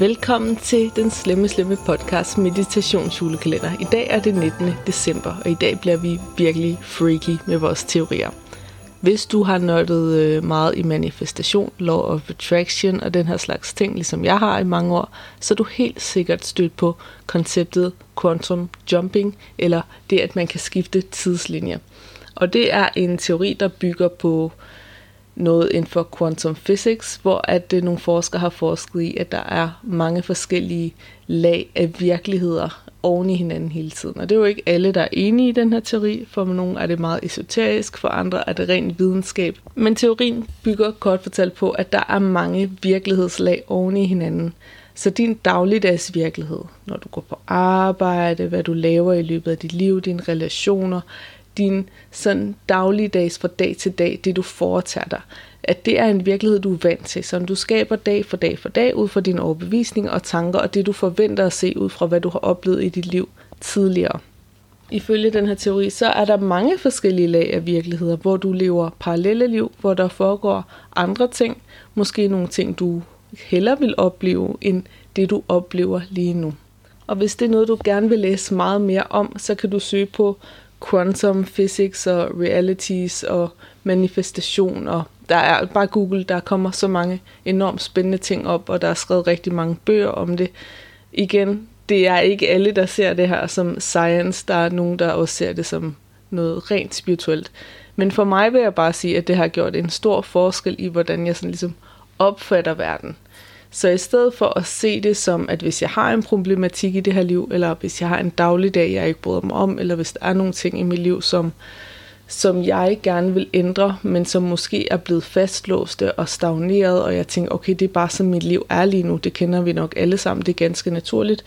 Velkommen til den slemme, slemme podcast Meditationsjulekalender. I dag er det 19. december, og i dag bliver vi virkelig freaky med vores teorier. Hvis du har nørdet øh, meget i manifestation, law of attraction og den her slags ting, ligesom jeg har i mange år, så er du helt sikkert stødt på konceptet quantum jumping, eller det, at man kan skifte tidslinjer. Og det er en teori, der bygger på noget inden for quantum physics, hvor at øh, nogle forskere har forsket i, at der er mange forskellige lag af virkeligheder oven i hinanden hele tiden. Og det er jo ikke alle, der er enige i den her teori. For nogle er det meget esoterisk, for andre er det ren videnskab. Men teorien bygger kort fortalt på, at der er mange virkelighedslag oven i hinanden. Så din dagligdags virkelighed, når du går på arbejde, hvad du laver i løbet af dit liv, dine relationer, din sådan dagligdags fra dag til dag, det du foretager dig, at det er en virkelighed, du er vant til, som du skaber dag for dag for dag ud fra dine overbevisninger og tanker, og det du forventer at se ud fra, hvad du har oplevet i dit liv tidligere. Ifølge den her teori, så er der mange forskellige lag af virkeligheder, hvor du lever parallelle liv, hvor der foregår andre ting, måske nogle ting, du hellere vil opleve, end det du oplever lige nu. Og hvis det er noget, du gerne vil læse meget mere om, så kan du søge på quantum physics og realities og manifestation og der er bare Google, der kommer så mange enormt spændende ting op, og der er skrevet rigtig mange bøger om det. Igen, det er ikke alle, der ser det her som science. Der er nogen, der også ser det som noget rent spirituelt. Men for mig vil jeg bare sige, at det har gjort en stor forskel i, hvordan jeg sådan ligesom opfatter verden. Så i stedet for at se det som, at hvis jeg har en problematik i det her liv, eller hvis jeg har en dagligdag, jeg ikke bryder mig om, eller hvis der er nogle ting i mit liv, som, som jeg gerne vil ændre, men som måske er blevet fastlåste og stagneret, og jeg tænker, okay, det er bare som mit liv er lige nu, det kender vi nok alle sammen, det er ganske naturligt.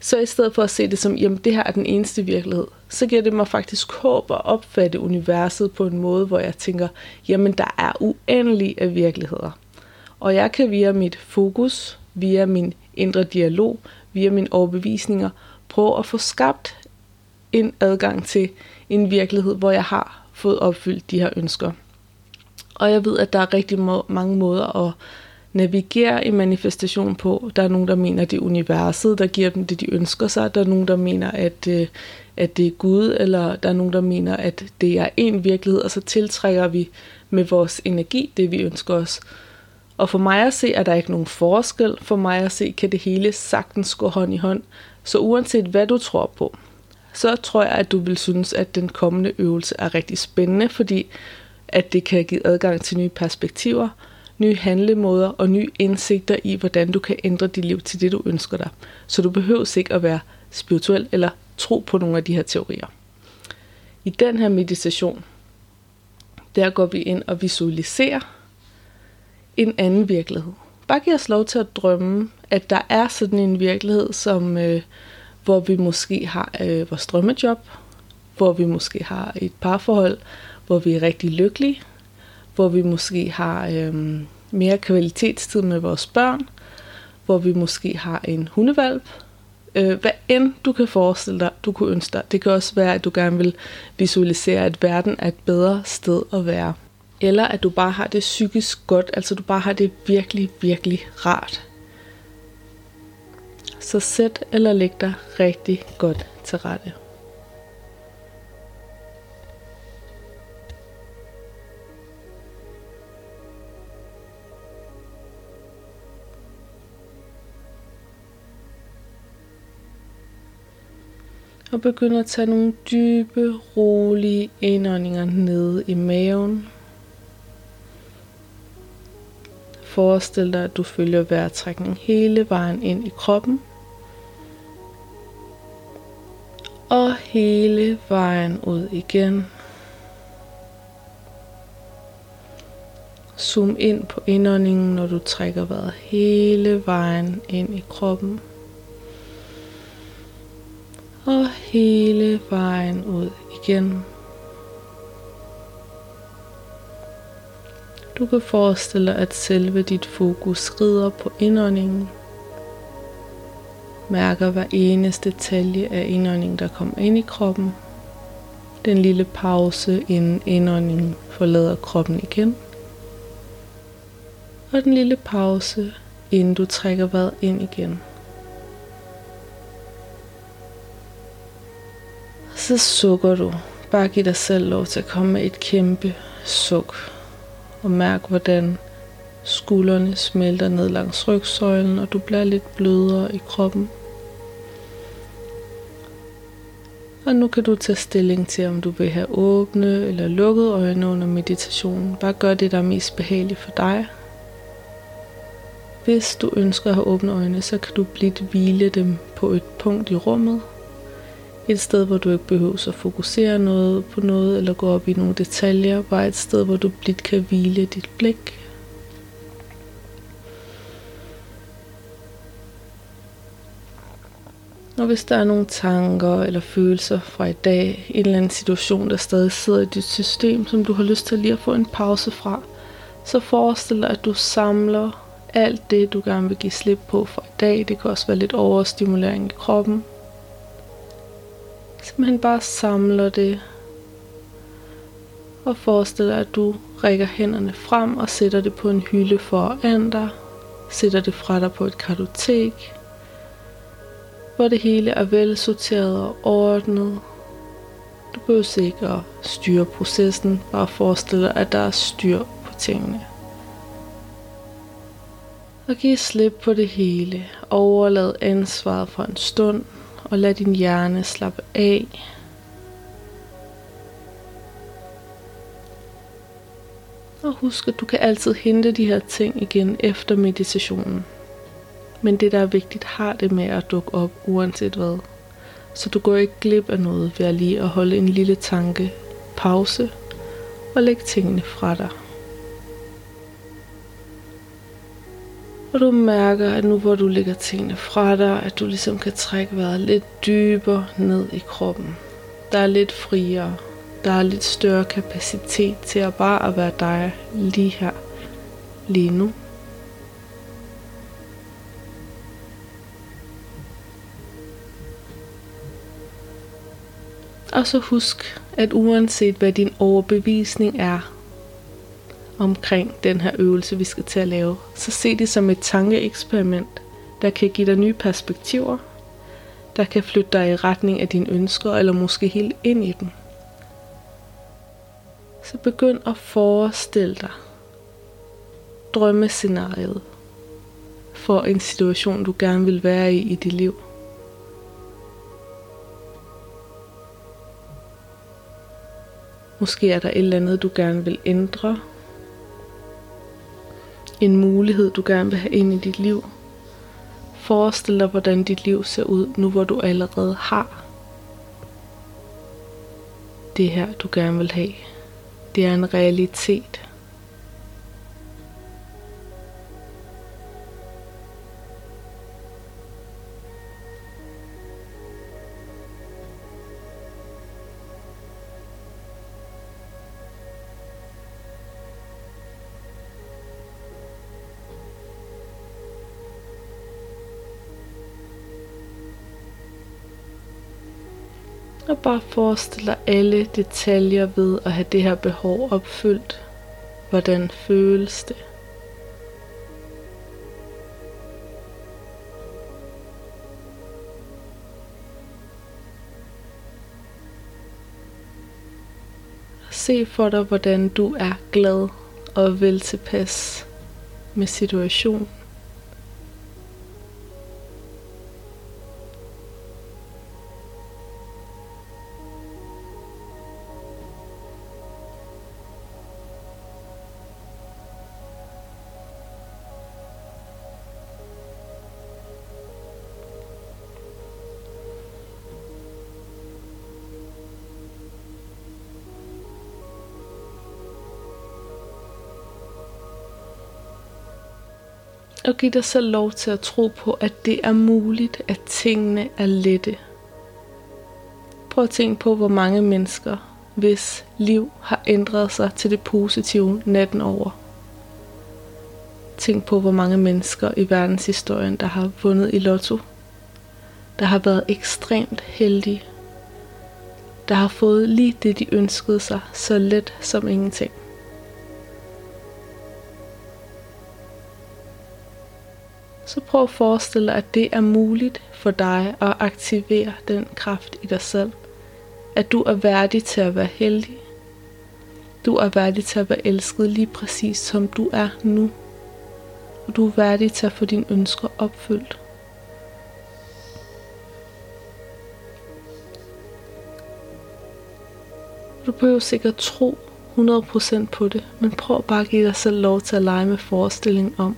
Så i stedet for at se det som, jamen det her er den eneste virkelighed, så giver det mig faktisk håb at opfatte universet på en måde, hvor jeg tænker, jamen der er uendelige af virkeligheder. Og jeg kan via mit fokus, via min indre dialog, via mine overbevisninger, prøve at få skabt en adgang til en virkelighed, hvor jeg har fået opfyldt de her ønsker. Og jeg ved, at der er rigtig må- mange måder at navigere i manifestation på. Der er nogen, der mener, at det er universet, der giver dem det, de ønsker sig. Der er nogen, der mener, at, øh, at det er Gud, eller der er nogen, der mener, at det er en virkelighed, og så tiltrækker vi med vores energi det, vi ønsker os. Og for mig at se, er der ikke nogen forskel. For mig at se, kan det hele sagtens gå hånd i hånd. Så uanset hvad du tror på, så tror jeg, at du vil synes, at den kommende øvelse er rigtig spændende, fordi at det kan give adgang til nye perspektiver, nye handlemåder og nye indsigter i, hvordan du kan ændre dit liv til det, du ønsker dig. Så du behøver ikke at være spirituel eller tro på nogle af de her teorier. I den her meditation, der går vi ind og visualiserer en anden virkelighed. Bare giv os lov til at drømme, at der er sådan en virkelighed, som, øh, hvor vi måske har øh, vores drømmejob, hvor vi måske har et parforhold, hvor vi er rigtig lykkelige, hvor vi måske har øh, mere kvalitetstid med vores børn, hvor vi måske har en hundevalp, øh, hvad end du kan forestille dig, du kunne ønske dig. Det kan også være, at du gerne vil visualisere, at verden er et bedre sted at være. Eller at du bare har det psykisk godt, altså du bare har det virkelig, virkelig rart. Så sæt eller læg dig rigtig godt til rette. Og begynd at tage nogle dybe, rolige indåndinger ned i maven. Forestil dig, at du følger vejrtrækningen hele vejen ind i kroppen. Og hele vejen ud igen. Zoom ind på indåndingen, når du trækker vejret hele vejen ind i kroppen. Og hele vejen ud igen. Du kan forestille dig, at selve dit fokus rider på indåndingen. Mærker hver eneste detalje af indåndingen, der kommer ind i kroppen. Den lille pause, inden indåndingen forlader kroppen igen. Og den lille pause, inden du trækker vejret ind igen. Så sukker du. Bare giv dig selv lov til at komme med et kæmpe suk. Og mærk, hvordan skuldrene smelter ned langs rygsøjlen, og du bliver lidt blødere i kroppen. Og nu kan du tage stilling til, om du vil have åbne eller lukkede øjne under meditationen. Bare gør det, der er mest behageligt for dig. Hvis du ønsker at have åbne øjne, så kan du blidt hvile dem på et punkt i rummet. Et sted, hvor du ikke behøver at fokusere noget på noget eller gå op i nogle detaljer. Bare et sted, hvor du blidt kan hvile dit blik. Og hvis der er nogle tanker eller følelser fra i dag, en eller anden situation, der stadig sidder i dit system, som du har lyst til lige at få en pause fra, så forestil dig, at du samler alt det, du gerne vil give slip på for i dag. Det kan også være lidt overstimulering i kroppen. Simpelthen bare samler det. Og forestil dig, at du rækker hænderne frem og sætter det på en hylde foran dig. Sætter det fra dig på et kartotek hvor det hele er velsorteret og ordnet. Du behøver ikke at styre processen, bare forestil dig, at der er styr på tingene. Og giv slip på det hele. Overlad ansvaret for en stund, og lad din hjerne slappe af. Og husk, at du kan altid hente de her ting igen efter meditationen. Men det, der er vigtigt, har det med at dukke op uanset hvad. Så du går ikke glip af noget ved at lige at holde en lille tanke pause og lægge tingene fra dig. Og du mærker, at nu hvor du lægger tingene fra dig, at du ligesom kan trække vejret lidt dybere ned i kroppen. Der er lidt friere. Der er lidt større kapacitet til at bare at være dig lige her, lige nu. Og så husk, at uanset hvad din overbevisning er omkring den her øvelse, vi skal til at lave, så se det som et tankeeksperiment, der kan give dig nye perspektiver, der kan flytte dig i retning af dine ønsker, eller måske helt ind i dem. Så begynd at forestille dig drømmescenariet for en situation, du gerne vil være i i dit liv. Måske er der et eller andet, du gerne vil ændre. En mulighed, du gerne vil have ind i dit liv. Forestil dig, hvordan dit liv ser ud, nu hvor du allerede har det her, du gerne vil have. Det er en realitet. Og bare forestil dig alle detaljer ved at have det her behov opfyldt. Hvordan føles det? Se for dig, hvordan du er glad og vel tilpas med situationen. Og giv dig selv lov til at tro på, at det er muligt, at tingene er lette. Prøv at tænke på, hvor mange mennesker, hvis liv har ændret sig til det positive natten over. Tænk på, hvor mange mennesker i verdenshistorien, der har vundet i lotto. Der har været ekstremt heldige. Der har fået lige det, de ønskede sig, så let som ingenting. Så prøv at forestille dig, at det er muligt for dig at aktivere den kraft i dig selv. At du er værdig til at være heldig. Du er værdig til at være elsket lige præcis som du er nu. Og du er værdig til at få dine ønsker opfyldt. Du behøver sikkert tro 100% på det, men prøv bare at give dig selv lov til at lege med forestillingen om,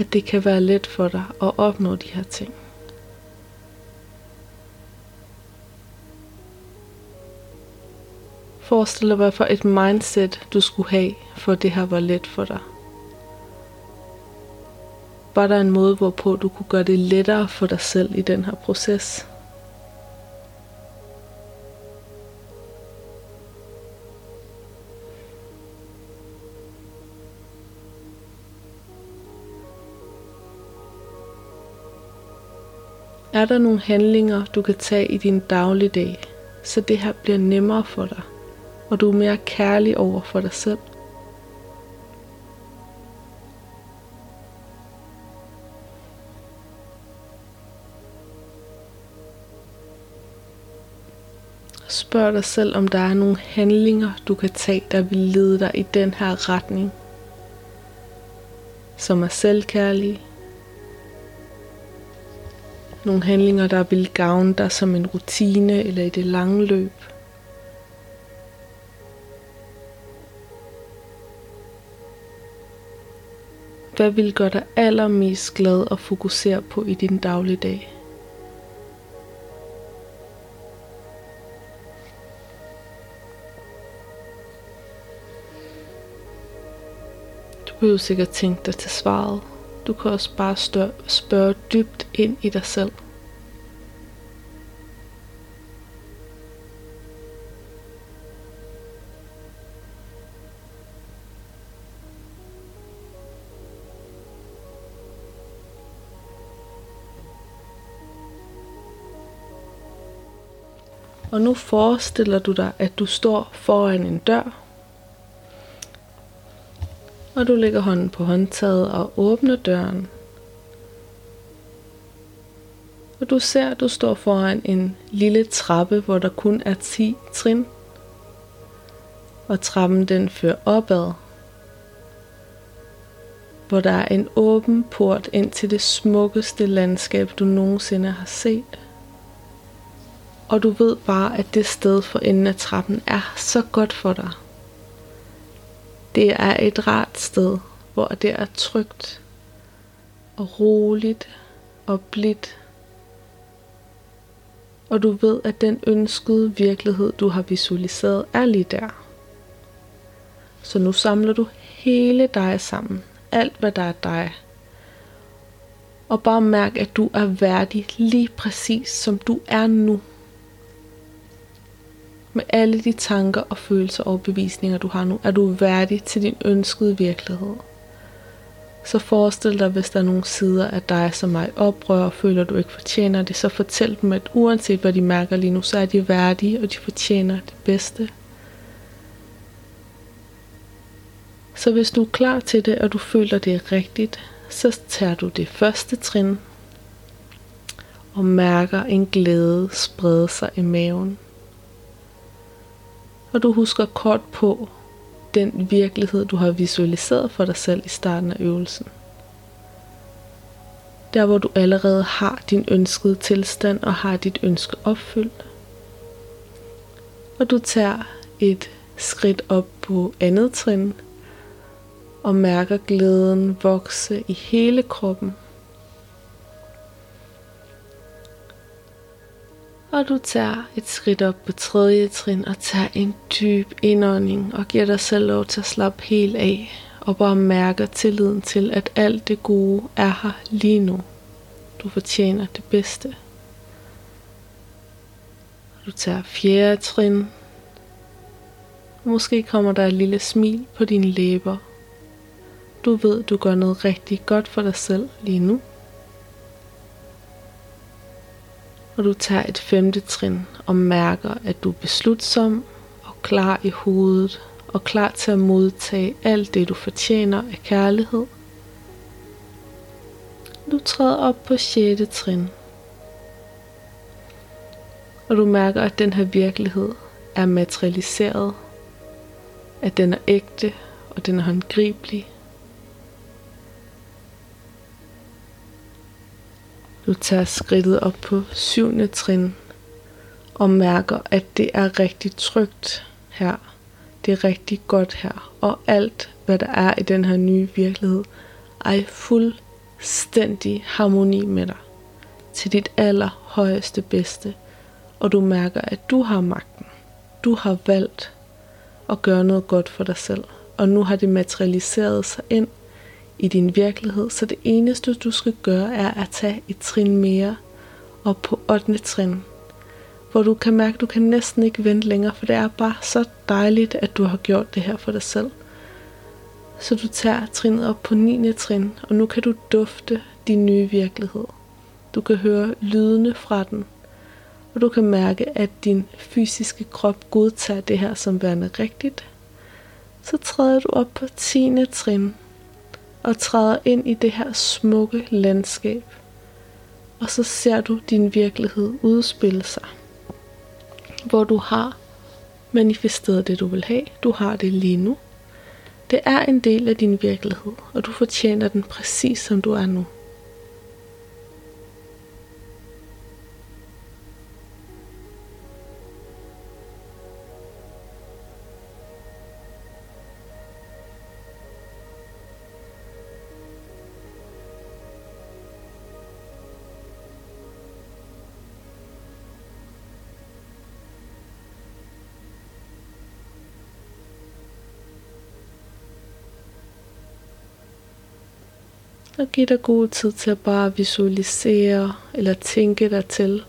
at det kan være let for dig at opnå de her ting. Forestil dig, hvad for et mindset du skulle have, for det her var let for dig. Var der en måde, hvorpå du kunne gøre det lettere for dig selv i den her proces? Er der nogle handlinger, du kan tage i din dagligdag, så det her bliver nemmere for dig, og du er mere kærlig over for dig selv? Spørg dig selv, om der er nogle handlinger, du kan tage, der vil lede dig i den her retning, som er selvkærlige, nogle handlinger, der vil gavne dig som en rutine eller i det lange løb. Hvad vil gøre dig allermest glad og fokusere på i din dagligdag? Du behøver sikkert tænke dig til svaret. Du kan også bare spørge dybt ind i dig selv. Og nu forestiller du dig, at du står foran en dør, og du lægger hånden på håndtaget og åbner døren. Og du ser, at du står foran en lille trappe, hvor der kun er 10 trin. Og trappen den fører opad, hvor der er en åben port ind til det smukkeste landskab, du nogensinde har set. Og du ved bare, at det sted for enden af trappen er så godt for dig. Det er et rart sted, hvor det er trygt og roligt og blidt. Og du ved, at den ønskede virkelighed, du har visualiseret, er lige der. Så nu samler du hele dig sammen. Alt, hvad der er dig. Og bare mærk, at du er værdig lige præcis som du er nu med alle de tanker og følelser og bevisninger, du har nu, er du værdig til din ønskede virkelighed. Så forestil dig, hvis der er nogle sider af dig, som mig oprører oprør og føler, at du ikke fortjener det, så fortæl dem, at uanset hvad de mærker lige nu, så er de værdige, og de fortjener det bedste. Så hvis du er klar til det, og du føler, det er rigtigt, så tager du det første trin og mærker en glæde sprede sig i maven og du husker kort på den virkelighed, du har visualiseret for dig selv i starten af øvelsen. Der hvor du allerede har din ønskede tilstand og har dit ønske opfyldt. Og du tager et skridt op på andet trin og mærker glæden vokse i hele kroppen Og du tager et skridt op på tredje trin og tager en dyb indånding og giver dig selv lov til at slappe helt af og bare mærker tilliden til, at alt det gode er her lige nu. Du fortjener det bedste. Du tager fjerde trin. Måske kommer der et lille smil på dine læber. Du ved, du gør noget rigtig godt for dig selv lige nu. Og du tager et femte trin og mærker, at du er beslutsom og klar i hovedet og klar til at modtage alt det, du fortjener af kærlighed. Du træder op på 6. trin. Og du mærker, at den her virkelighed er materialiseret. At den er ægte, og den er håndgribelig. Du tager skridtet op på syvende trin og mærker, at det er rigtig trygt her. Det er rigtig godt her. Og alt, hvad der er i den her nye virkelighed, er i fuldstændig harmoni med dig. Til dit allerhøjeste bedste. Og du mærker, at du har magten. Du har valgt at gøre noget godt for dig selv. Og nu har det materialiseret sig ind i din virkelighed, så det eneste du skal gøre er at tage et trin mere op på 8. trin, hvor du kan mærke, at du kan næsten ikke vente længere, for det er bare så dejligt, at du har gjort det her for dig selv. Så du tager trinet op på 9. trin, og nu kan du dufte din nye virkelighed. Du kan høre lydene fra den, og du kan mærke, at din fysiske krop godtager det her som værende rigtigt. Så træder du op på 10. trin, og træder ind i det her smukke landskab. Og så ser du din virkelighed udspille sig. Hvor du har manifesteret det, du vil have. Du har det lige nu. Det er en del af din virkelighed, og du fortjener den præcis som du er nu. Giv dig god tid til at bare visualisere eller tænke dig til,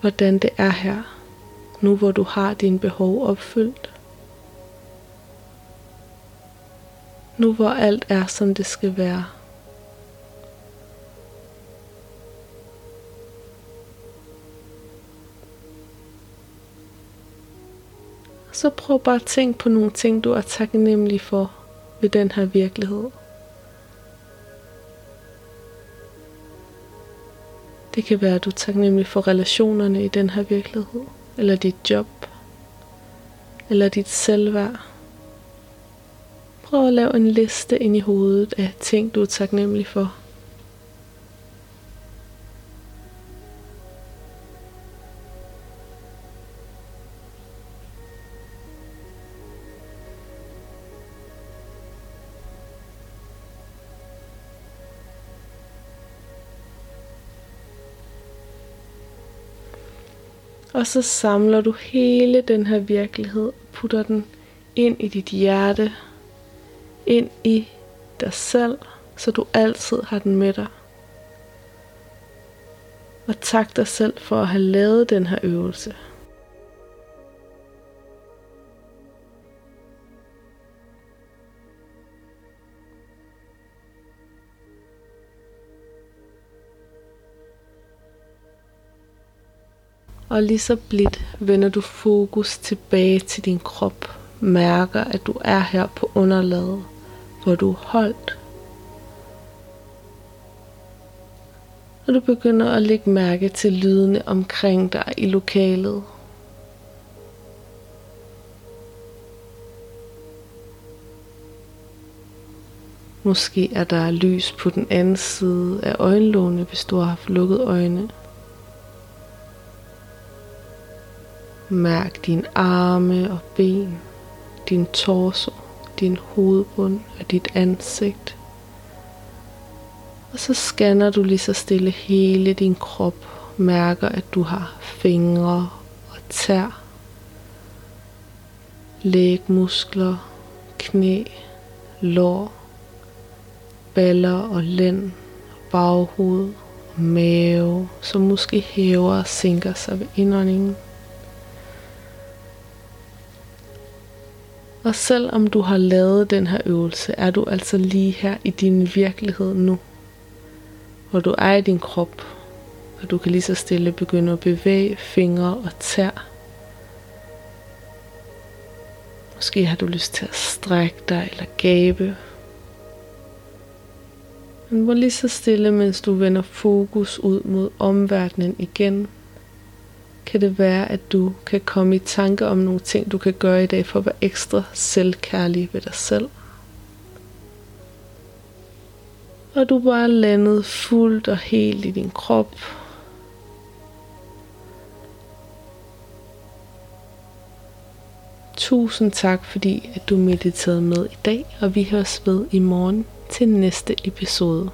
hvordan det er her, nu hvor du har dine behov opfyldt. Nu hvor alt er, som det skal være. Så prøv bare at tænke på nogle ting, du er taknemmelig for ved den her virkelighed. Det kan være, at du er taknemmelig for relationerne i den her virkelighed, eller dit job, eller dit selvværd. Prøv at lave en liste ind i hovedet af ting, du er taknemmelig for. Og så samler du hele den her virkelighed og putter den ind i dit hjerte, ind i dig selv, så du altid har den med dig. Og tak dig selv for at have lavet den her øvelse. Og lige så blidt vender du fokus tilbage til din krop. Mærker, at du er her på underlaget, hvor du er holdt. Og du begynder at lægge mærke til lydene omkring dig i lokalet. Måske er der lys på den anden side af øjenlågene, hvis du har haft lukket øjne. Mærk dine arme og ben, din torso, din hovedbund og dit ansigt. Og så scanner du lige så stille hele din krop. Mærker, at du har fingre og tær, lægmuskler, knæ, lår, baller og lænd, baghoved mave, som måske hæver og sænker sig ved indåndingen. Og selvom du har lavet den her øvelse, er du altså lige her i din virkelighed nu. Hvor du er i din krop, og du kan lige så stille begynde at bevæge fingre og tær. Måske har du lyst til at strække dig eller gabe. Men hvor lige så stille, mens du vender fokus ud mod omverdenen igen, kan det være, at du kan komme i tanke om nogle ting, du kan gøre i dag for at være ekstra selvkærlig ved dig selv. Og du bare landet fuldt og helt i din krop. Tusind tak, fordi at du mediterede med i dag, og vi høres ved i morgen til næste episode.